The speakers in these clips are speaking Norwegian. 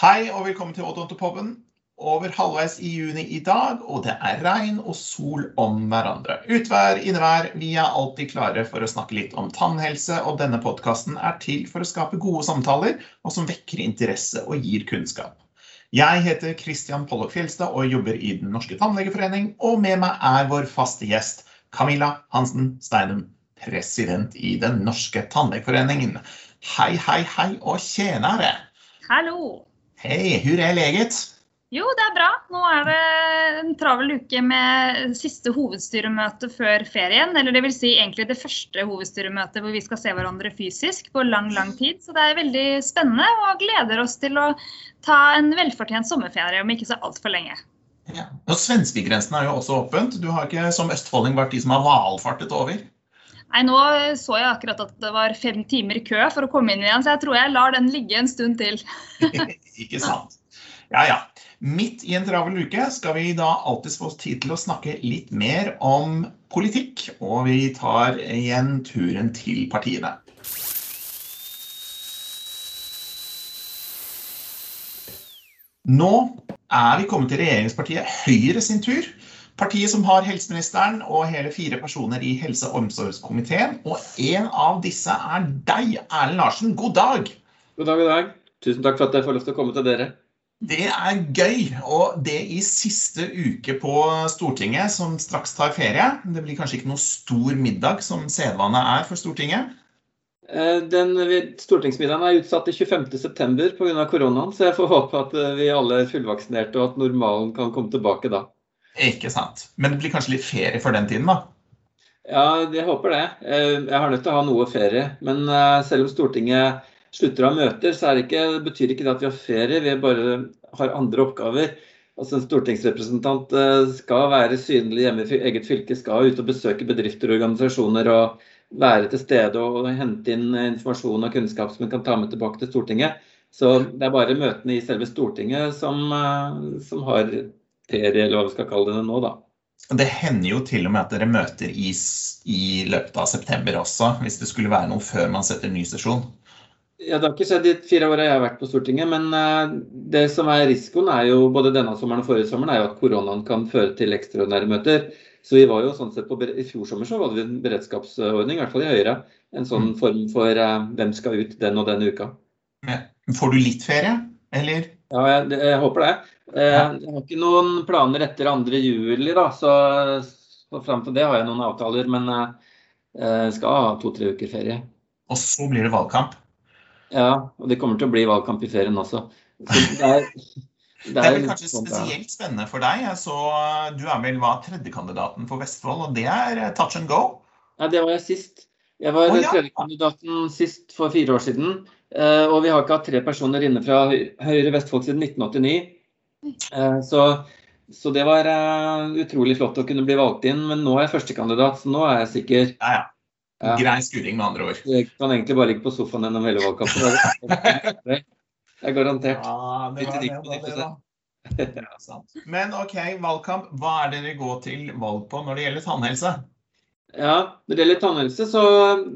Hei og velkommen til Odontopoben. Over halvveis i juni i dag, og det er regn og sol om hverandre. Utvær, innevær, vi er alltid klare for å snakke litt om tannhelse, og denne podkasten er til for å skape gode samtaler, og som vekker interesse og gir kunnskap. Jeg heter Christian Pollock Fjelstad og jobber i Den norske tannlegeforening, og med meg er vår faste gjest Camilla Hansen Steinum, president i Den norske tannlegeforeningen. Hei, hei, hei og tjenere! Hallo! Hei, hvor er leget? Jo, det er bra. Nå er det en travel uke med siste hovedstyremøte før ferien. Eller det vil si egentlig det første hovedstyremøtet hvor vi skal se hverandre fysisk på lang, lang tid. Så det er veldig spennende og gleder oss til å ta en velfortjent sommerferie om ikke så altfor lenge. Ja. Og Svenskegrensen er jo også åpent. Du har ikke som østfolding vært de som har valfartet over? Nei, Nå så jeg akkurat at det var fem timer i kø for å komme inn igjen, så jeg tror jeg lar den ligge en stund til. ikke sant. Ja, ja. Midt i en travel uke skal vi da alltid få tid til å snakke litt mer om politikk, og vi tar igjen turen til partiene. Nå er vi kommet til regjeringspartiet Høyre sin tur. Partiet som har helseministeren og hele fire personer i helse- og omsorgskomiteen. Og en av disse er deg, Erlend Larsen. God dag! God dag, god dag. Tusen takk for at jeg får lov til å komme til dere. Det er gøy, og det i siste uke på Stortinget, som straks tar ferie. Det blir kanskje ikke noe stor middag, som sedvane er for Stortinget? Eh, den Stortingsmiddagen er utsatt til 25.9 pga. koronaen, så jeg får håpe at eh, vi alle er fullvaksinerte og at normalen kan komme tilbake da. Ikke sant. Men det blir kanskje litt ferie for den tiden, da? Ja, jeg håper det. Eh, jeg har nødt til å ha noe ferie. Men selv om Stortinget slutter å ha møter, så det ikke, betyr ikke det at vi har ferie, vi bare har andre oppgaver. Altså En stortingsrepresentant eh, skal være synlig hjemme i eget fylke, skal ut og besøke bedrifter og organisasjoner og være til stede og hente inn informasjon og kunnskap som en kan ta med tilbake til Stortinget. Så det er bare møtene i selve Stortinget som, eh, som har ferie, eller hva vi skal kalle det nå, da. Det hender jo til og med at dere møter i, i løpet av september også, hvis det skulle være noe før man setter ny sesjon. Ja, Det har ikke skjedd de fire åra jeg har vært på Stortinget. Men uh, det som er risikoen er jo både denne sommeren og forrige sommeren, er jo at koronaen kan føre til ekstraordinære møter. Så vi var jo sånn sett på, I fjor sommer så hadde vi en beredskapsordning, i hvert fall i Høyre. En sånn mm. form for uh, hvem skal ut den og den uka. Får du litt ferie, eller? Ja, jeg, jeg håper det. Uh, jeg har ikke noen planer etter 2. juli, da, så, så fram til det har jeg noen avtaler. Men jeg skal ha to-tre uker ferie. Og så blir det valgkamp? Ja, og det kommer til å bli valgkamp i ferien også. Det er, det, er, vel kanskje spesielt spennende for deg. Så du er vel hva, tredjekandidaten for Vestfold, og det er eh, touch and go? Ja, det var jeg sist. Jeg var oh, ja. tredjekandidaten sist for fire år siden. Eh, og vi har ikke hatt tre personer inne fra Høyre Vestfold siden 1989. Eh, så, så det var utrolig flott å kunne bli valgt inn. Men nå er jeg førstekandidat, så nå er jeg sikker. Ja, ja. Grei skuring, med andre ord. Jeg kan egentlig bare ligge på sofaen gjennom hele valgkampen. Det er garantert. Ja, det var det, det, det, det. Men OK, valgkamp. Hva er det dere går til valg på når det gjelder tannhelse? Ja, Når det gjelder tannhelse, så,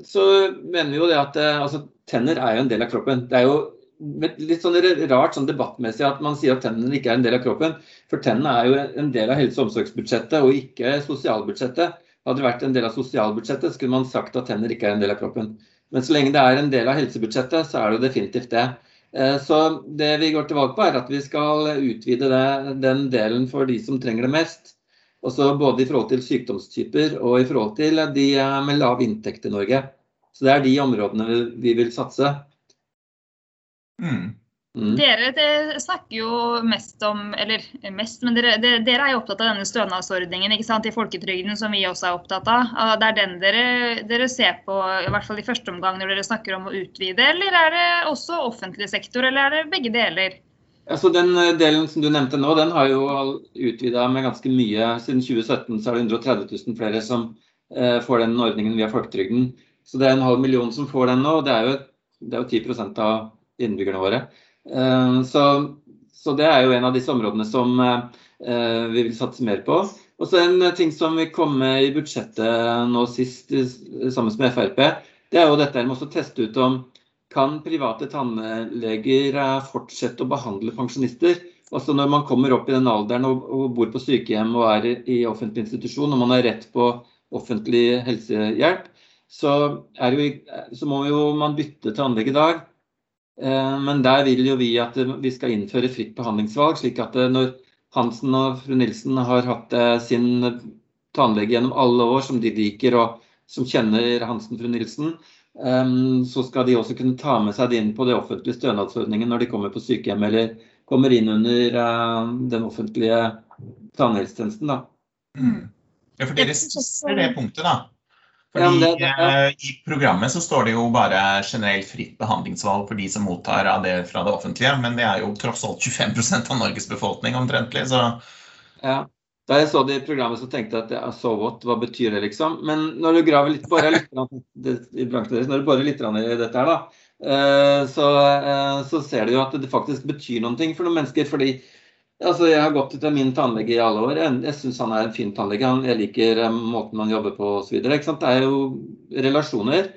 så mener vi jo det at eh, altså, tenner er jo en del av kroppen. Det er jo litt sånn rart sånn debattmessig at man sier at tennene ikke er en del av kroppen. For tennene er jo en del av helse- og omsorgsbudsjettet og ikke sosialbudsjettet. Hadde det vært en del av sosialbudsjettet, skulle man sagt at tenner ikke er en del av kroppen. Men så lenge det er en del av helsebudsjettet, så er det jo definitivt det. Eh, så det vi går til valg på, er at vi skal utvide det, den delen for de som trenger det mest. Også både i forhold til sykdomstyper og i forhold til de med lav inntekt i Norge. Så det er de områdene vi vil satse. Mm. Mm. Dere snakker jo mest om Eller mest, men dere, dere, er jo opptatt av denne stønadsordningen ikke sant, i folketrygden, som vi også er opptatt av. Det er den dere, dere, ser på, i hvert fall i første omgang, når dere snakker om å utvide? Eller er det også offentlig sektor, eller er det begge deler? Altså Den delen som du nevnte nå, den har jo utvida med ganske mye. Siden 2017 så er det 130 000 flere som eh, får den ordningen via folketrygden. Så det er en halv million som får den nå. og Det er jo, det er jo 10% av innbyggerne våre. Eh, så, så, det er jo en av disse områdene som eh, vi vil satse mer på. Og så En ting som vi kom med i budsjettet nå sist sammen med Frp, det er jo dette med å teste ut om kan private tannleger fortsette å behandle pensjonister? Altså Når man kommer opp i den alderen og bor på sykehjem og er i, offentlig institusjon, og man har rett på offentlig helsehjelp, så, jo, så må jo man bytte tannlege i dag. Eh, men der vil jo vi at vi skal innføre fritt behandlingsvalg, slik at når Hansen og fru Nilsen har hatt eh, sin tannlege gjennom alle år, som de liker og som kjenner Hansen og fru Nilsen, eh, så skal de også kunne ta med seg det inn på den offentlige stønadsordningen når de kommer på sykehjem eller kommer inn under den offentlige tannhelsetjenesten. da. Mm. Ja, for dere ser det punktet, da. Fordi ja, det, det, ja. I programmet så står det jo bare generelt fritt behandlingsvalg for de som mottar av det fra det offentlige, men det er jo tross alt 25% av Norges befolkning omtrentlig, så Ja. Da jeg så det i programmet, så tenkte jeg at ja, so what, hva betyr det, liksom? Men når du graver litt, bare litt, når du borer litt i dette her, da, Eh, så, eh, så, ser du jo at det faktisk betyr noen ting for noen mennesker. fordi altså Jeg har gått til min tannlege i alle år. Jeg, jeg syns han er en fin tannlege. Jeg liker eh, måten han jobber på osv. Det er jo relasjoner,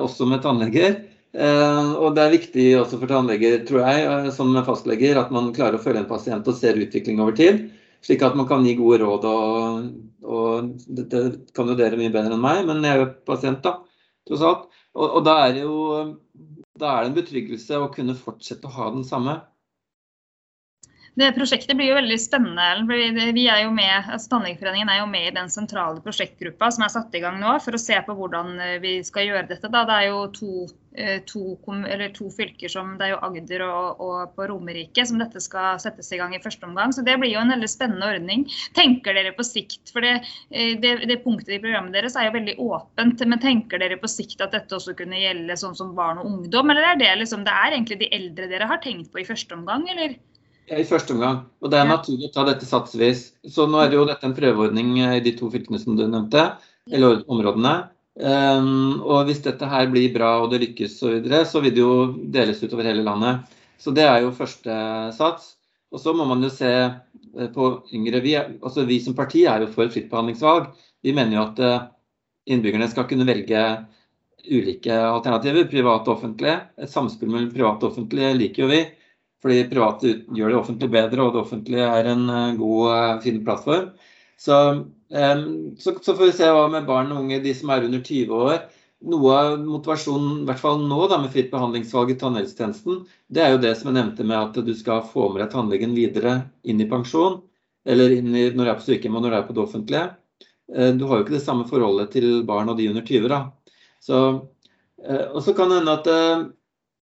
også med tannleger. Og det er viktig også for tannleger, tror jeg, som fastleger, at man klarer å følge en pasient og ser utvikling over tid. Slik at man kan gi gode råd. og, og det, kan jo dere mye bedre enn meg, men jeg er jo pasient, da, tross alt. Og, og da er det jo da er det en betryggelse å kunne fortsette å ha den samme. Det prosjektet blir jo veldig spennende. Vi er jo med, altså Tannlegeforeningen er jo med i den sentrale prosjektgruppa som er satt i gang nå, for å se på hvordan eh, vi skal gjøre dette. Det er jo to, eh, to, to fylker, som det er jo Agder og, og, på Romerike, som dette skal settes i gang i første omgang. Så det blir jo en veldig spennende ordning. Tenker dere på sikt, for det, eh, det, det punktet i programmet deres er jo veldig åpent, men tenker dere på sikt at dette også kunne gjelde sånn som barn og ungdom, eller er det liksom, det er egentlig de eldre dere har tenkt på i første omgang, eller? I første omgang. Og det er naturlig å ta dette satsvis. Så nå er det jo dette en prøveordning i de to fylkene som du nevnte, eller områdene. Um, og hvis dette her blir bra og det lykkes så videre, så vil det jo deles utover hele landet. Så det er jo første sats. Og så må man jo se eh, på yngre. Vi, altså vi som parti er jo for fritt behandlingsvalg. Vi mener jo at eh, innbyggerne skal kunne velge ulike alternativer, private og offentlige. Et samspill mellom private og offentlige liker jo vi. Fordi private gjør det offentlige bedre, og det offentlige er en eh, god, eh, fin plattform. Så, så, så, får vi se hva med barn og unge, de som er under 20 år. Noe av motivasjonen, i hvert fall nå da, med fritt behandlingsvalg i tannhelsetjenesten, det er jo det som jeg nevnte med at du skal få med deg tannlegen videre inn i pensjon, eller inn i, når du er på sykehjem og når du er på det offentlige. Eh, du har jo ikke det samme forholdet til barn og de under 20. da. Så, og så kan det hende at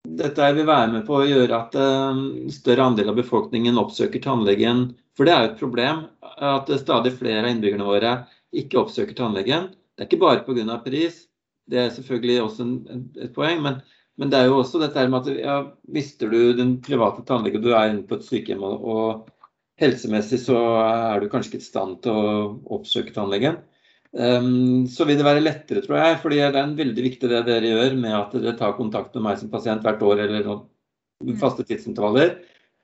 dette vil være med på å gjøre at en eh, større andel av befolkningen oppsøker tannlegen. For det er jo et problem at stadig flere av innbyggerne våre ikke oppsøker tannlegen. Det er ikke bare pga. pris, det er selvfølgelig også en, et poeng. Men, men, det er jo også dette med at ja, mister du den private tannlegen, du er inne på et sykehjem og, og helsemessig så er du kanskje ikke i stand til å oppsøke tannlegen. Um, så vil det være lettere, tror jeg. fordi det er en veldig viktig det dere gjør med at dere tar kontakt med meg som pasient hvert år eller noen mm. faste tidsintervaller.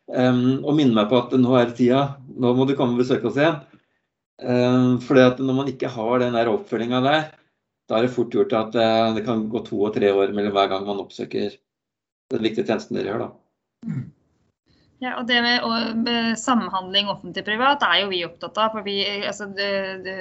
Um, og minner meg på at nå er tida, nå må du komme og besøke oss igjen. Um, fordi at når man ikke har den der oppfølginga der, da er det fort gjort at uh, det kan gå to og tre år mellom hver gang man oppsøker den viktige tjenesten dere gjør. da. Ja, og Det med, samhandling offentlig-privat er jo vi opptatt av. for vi, altså det, det,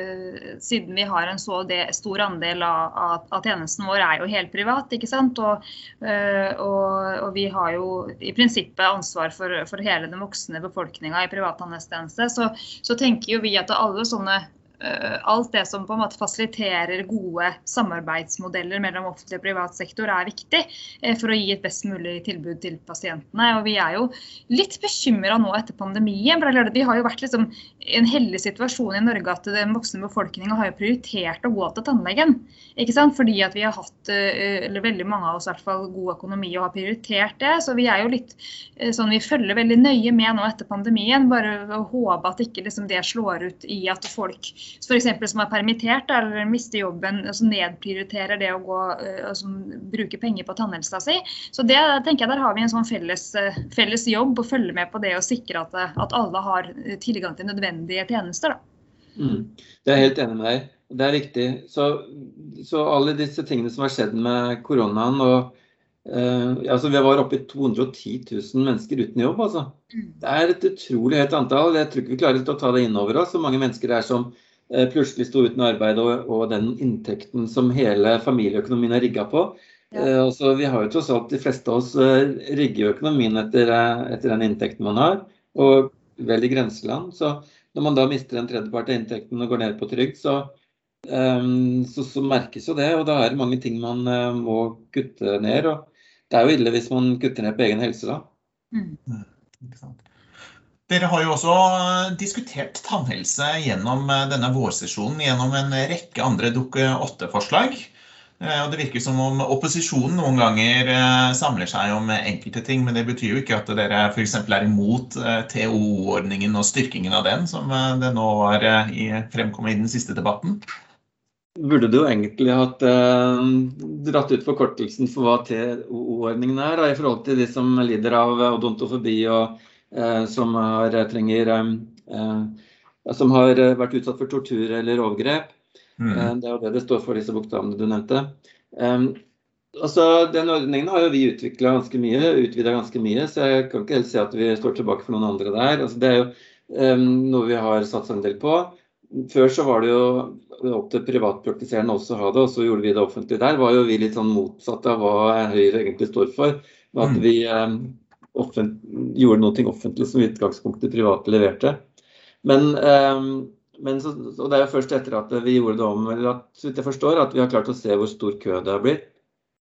Siden vi har en så det, stor andel av, av, av, tjenesten vår er jo helt privat. ikke sant? Og, øh, og, og vi har jo i prinsippet ansvar for, for hele den voksne befolkninga i privat tannhelsetjeneste. Så, så tenker jo vi at alle sånne Eh, alt det som på en måte fasiliterer gode samarbeidsmodeller mellom offentlig og privat sektor er viktig eh, for å gi et best mulig tilbud til pasientene. Og Vi er jo litt bekymra nå etter pandemien. for Vi har jo vært liksom i en heldig situasjon i Norge at den voksne befolkninga har prioritert å gå til tannlegen. Ikke sant? Fordi at vi har hatt, eh, eller veldig mange av oss i hvert fall, god økonomi og har prioritert det. Så vi er jo litt sånn, vi følger veldig nøye med nå etter pandemien. Bare håper håpe at ikke liksom, det slår ut i at folk f.eks. som er permittert eller mister jobben, som nedprioriterer det å gå, og som bruke penger på tannhelsa si. Så det tenker jeg Der har vi en sånn felles, eh, felles jobb å følge med på det å sikre at, at alle har tilgang til nødvendige tjenester. Mm. Det er jeg helt enig med deg. Det er riktig. Så, så, alle disse tingene som har skjedd med koronaen og Uh, altså Vi var oppe i 210 000 mennesker uten jobb. altså. Mm. Det er et utrolig høyt antall. Jeg tror ikke vi klarer å ta det inn over oss. Så mange mennesker det er som plutselig sto uten arbeid, og, og, den inntekten som hele familieøkonomien er rigga på. Ja. Uh, altså, vi har jo tross alt, De fleste av oss rigger økonomien etter, etter, den inntekten man har, og vel i grenseland. Så når man da mister en tredjepart av inntekten og går ned på trygd, så, um, så, så, merkes jo det. Og da er det mange ting man må kutte ned. og det er jo ille hvis man kutter ned på egen helse da. Mm. mm Dere har jo også diskutert tannhelse gjennom eh, denne vårsesjonen gjennom en rekke andre Dokument 8-forslag. Eh, og Det virker som om opposisjonen noen ganger eh, samler seg om enkelte ting, men det betyr jo ikke at dere f.eks. er imot TOO-ordningen og styrkingen av den, som det nå har fremkommet i den siste debatten burde du egentlig hatt eh, dratt ut forkortelsen for hva TOO-ordningen er, da, i forhold til de som lider av odontofobi og eh, som, har, trenger, eh, eh som har vært utsatt for tortur eller overgrep. Mm. Eh, det er jo det det står for, disse bokstavene du nevnte. Eh, altså, Den ordningen har jo vi utvikla ganske mye, utvida ganske mye, så jeg kan ikke helt si at vi står tilbake for noen andre der. Altså, det er jo noe vi har satsa en del på. Før så var det jo opp til privatpraktiserende også å ha det, og så gjorde vi det offentlig. Der var jo vi litt sånn motsatt av hva Høyre egentlig står for. At mm. vi eh, gjorde noe offentlig som i utgangspunktet private leverte. Men, eh, men så, og det er jo først etter at vi gjorde det om, eller at, så vidt jeg forstår, at vi har klart å se hvor stor kø det har blitt.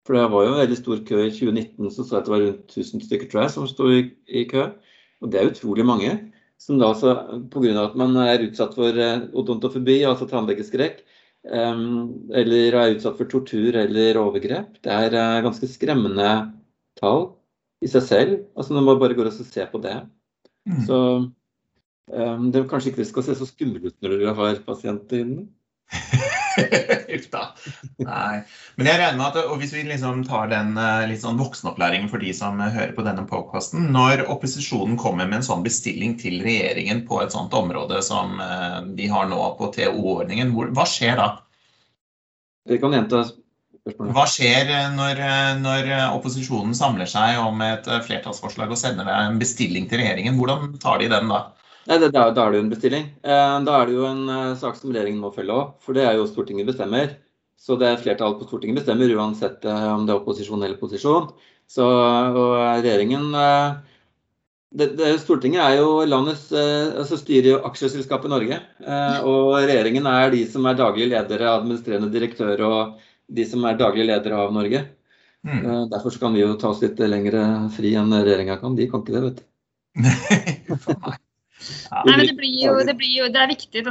For det var jo en veldig stor kø i 2019, så så jeg at det var rundt 1000 stykker tror jeg, som sto i, i kø. Og det er utrolig mange som da altså pga. at man er utsatt for eh, odontofobi, altså tannlegeskrekk, eller er utsatt for tortur eller overgrep. Det er eh, ganske skremmende tall i seg selv. altså Når man bare går og ser på det. Mm. Så um, det er kanskje ikke det skal se så skummelt ut når dere har pasienter inne. Uff da. Nei. Men jeg regner med at og hvis vi liksom tar den eh, litt sånn voksenopplæringen for de som hører på denne podkasten Når opposisjonen kommer med en sånn bestilling til regjeringen på et sånt område som eh, de har nå på TO-ordningen, hva skjer da? Jeg kan gjenta hva skjer eh, når, når, opposisjonen samler seg om et flertallsforslag og sender en bestilling til regjeringen? Hvordan tar de den da? Nei, det, da, da, er det jo en bestilling. Eh, da er det jo en sak som regjeringen må følge opp. For det er jo Stortinget bestemmer. Så det er flertallet på Stortinget bestemmer uansett om det er opposisjon eller posisjon. Så og regjeringen det, det, Stortinget er jo landets altså styrer jo aksjeselskapet Norge. og regjeringen er de som er daglig ledere, administrerende direktør og de som er daglig ledere av Norge. Mm. derfor kan vi jo ta oss litt lengre fri enn regjeringa kan. De kan ikke det, vet du. Nei. Nei, men det, blir jo, det, blir jo, det er viktig,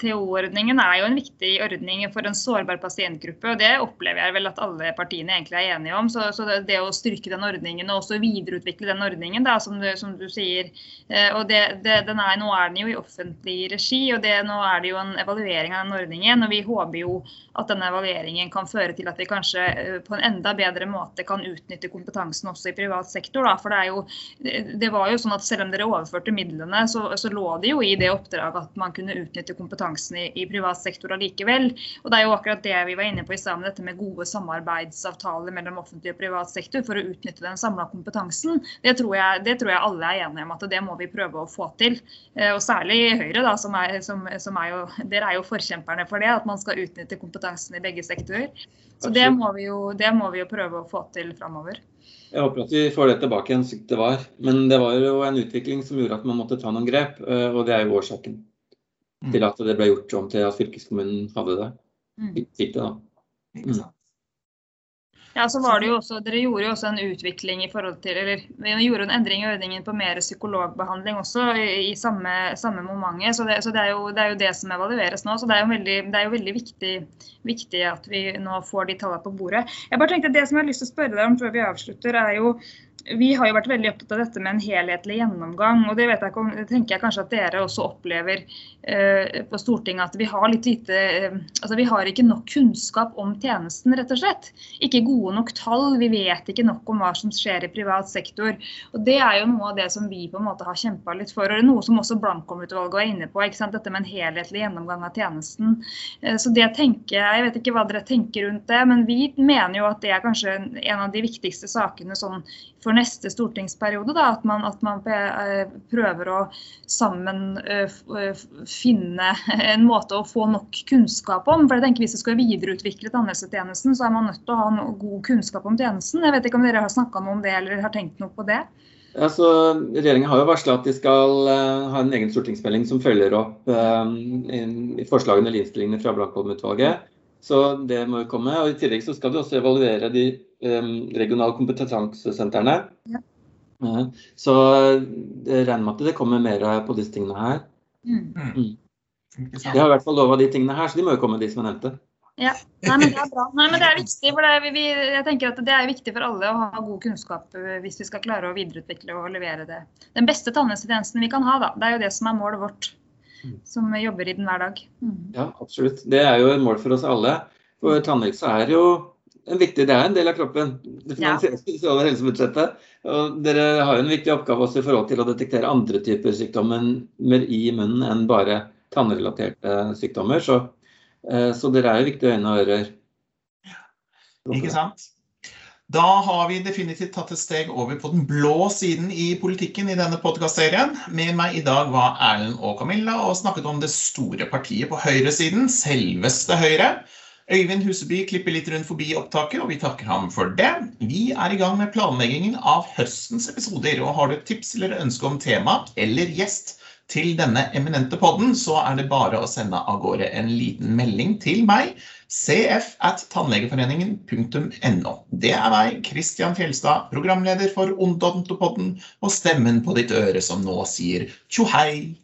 TO-ordningen er jo en viktig ordning for en sårbar pasientgruppe. og Det opplever jeg vel at alle partiene egentlig er enige om. Så, så det, å styrke den ordningen og også videreutvikle den ordningen, da, som, du, som du sier eh, og den er, Nå er den jo i offentlig regi, og nå er det jo en evaluering av den ordningen. og Vi håper jo at denne evalueringen kan føre til at vi kanskje eh, på en enda bedre måte kan utnytte kompetansen også i privat sektor. Da. For det, er jo, det var jo sånn at selv om dere overførte midler midlene, så, så, lå det jo i det oppdraget at man kunne utnytte kompetansen i, i, privat sektor allikevel. Og det er jo akkurat det vi var inne på i stad med dette med gode samarbeidsavtaler mellom offentlig og privat sektor for å utnytte den samla kompetansen. Det tror, jeg, det tror, jeg, alle er enige om at det må vi prøve å få til. Eh, og særlig Høyre, da, som er, som, som er jo, dere er jo forkjemperne for det, at man skal utnytte kompetansen i begge sektorer. Så det må vi jo, det må vi jo prøve å få til framover. Jeg håper at vi får det tilbake igjen slik det var. Men det var jo en utvikling som gjorde at man måtte ta noen grep, eh, og det er jo årsaken mm. til at det ble gjort om til at fylkeskommunen hadde det. Mm. Fikk det, da. Mm. Ja, så var det jo også, Dere gjorde jo også en utvikling i forhold til, eller vi gjorde en endring i ordningen på mer psykologbehandling også i, i samme, samme momentet. Så, det, så det, er jo, det, er jo, det som evalueres nå. så Det er jo veldig, det er jo veldig viktig, viktig, at vi nå får de tallene på bordet. Jeg bare tenkte at Det som jeg har lyst til å spørre deg om før vi avslutter, er jo vi har jo vært veldig opptatt av dette med en helhetlig gjennomgang. og Det jeg det tenker jeg kanskje at dere også opplever eh, på Stortinget. At vi har litt lite eh, altså vi har ikke nok kunnskap om tjenesten, rett og slett. Ikke gode nok tall. Vi vet ikke nok om hva som skjer i privat sektor. og Det er jo noe av det som vi på en måte har kjempa litt for. og det er Noe som også Blankholm-utvalget var inne på. ikke sant? Dette med en helhetlig gjennomgang av tjenesten. Eh, så det tenker jeg, jeg vet ikke hva dere tenker rundt det, men vi mener jo at det er kanskje en av de viktigste sakene sånn for neste stortingsperiode. Da, at, man, at, man, eh, prøver å sammen eh, eh, finne en måte å få nok kunnskap om. For jeg tenker Hvis vi skal videreutvikle tannhelsetjenesten, så er man nødt til å ha god kunnskap om tjenesten. Jeg vet ikke om dere har snakka noe om det eller har tenkt noe på det? Altså, Regjeringen har jo varsla at de skal ha en egen stortingsmelding som følger opp uh, forslagene eller innstillingene fra Blankholm-utvalget. Så det må jo komme. og I tillegg så skal vi også evaluere de regionale kompetansesentrene. Ja. Så jeg regner med at det kommer mer på disse tingene her. Mm. Mm. De har i hvert fall lova de tingene her, så de må jo komme, de som jeg nevnte. Ja, Nei, men Det er bra. Nei, men det er viktig, for det er, vi, jeg tenker at det er viktig for alle å ha god kunnskap eh, hvis vi skal klare å videreutvikle og levere det. Den beste tannhelsetjenesten vi kan ha, da. Det er jo det som er målet vårt, mm. Som jobber i den hver dag. Mm. Ja, absolutt. Det er jo et mål for oss alle. For tannhelse er jo en viktig, det er en del av kroppen. Det finansieres ja. over helsebudsjettet. Og dere har jo en viktig oppgave også i forhold til å detektere andre typer sykdommer i munnen enn bare tannrelaterte sykdommer. Så, eh, så dere er jo viktige øyne og ører. Ikke sant. Da har vi definitivt tatt et steg over på den blå siden i politikken i denne podkastserien. Med meg i dag var Erlend og Camilla og snakket om det store partiet på høyresiden, selveste Høyre. Øyvind Huseby klipper litt rundt forbi opptaket, og vi takker ham for det. Vi er i gang med planleggingen av høstens episoder, og har du tips eller ønske om tema eller gjest til denne eminente podden, så er det bare å sende av gårde en liten melding til meg. Cf at tannlegeforeningen.no. Det er meg, Kristian Fjelstad, programleder for Ondontopodden, og stemmen på ditt øre som nå sier tjohei.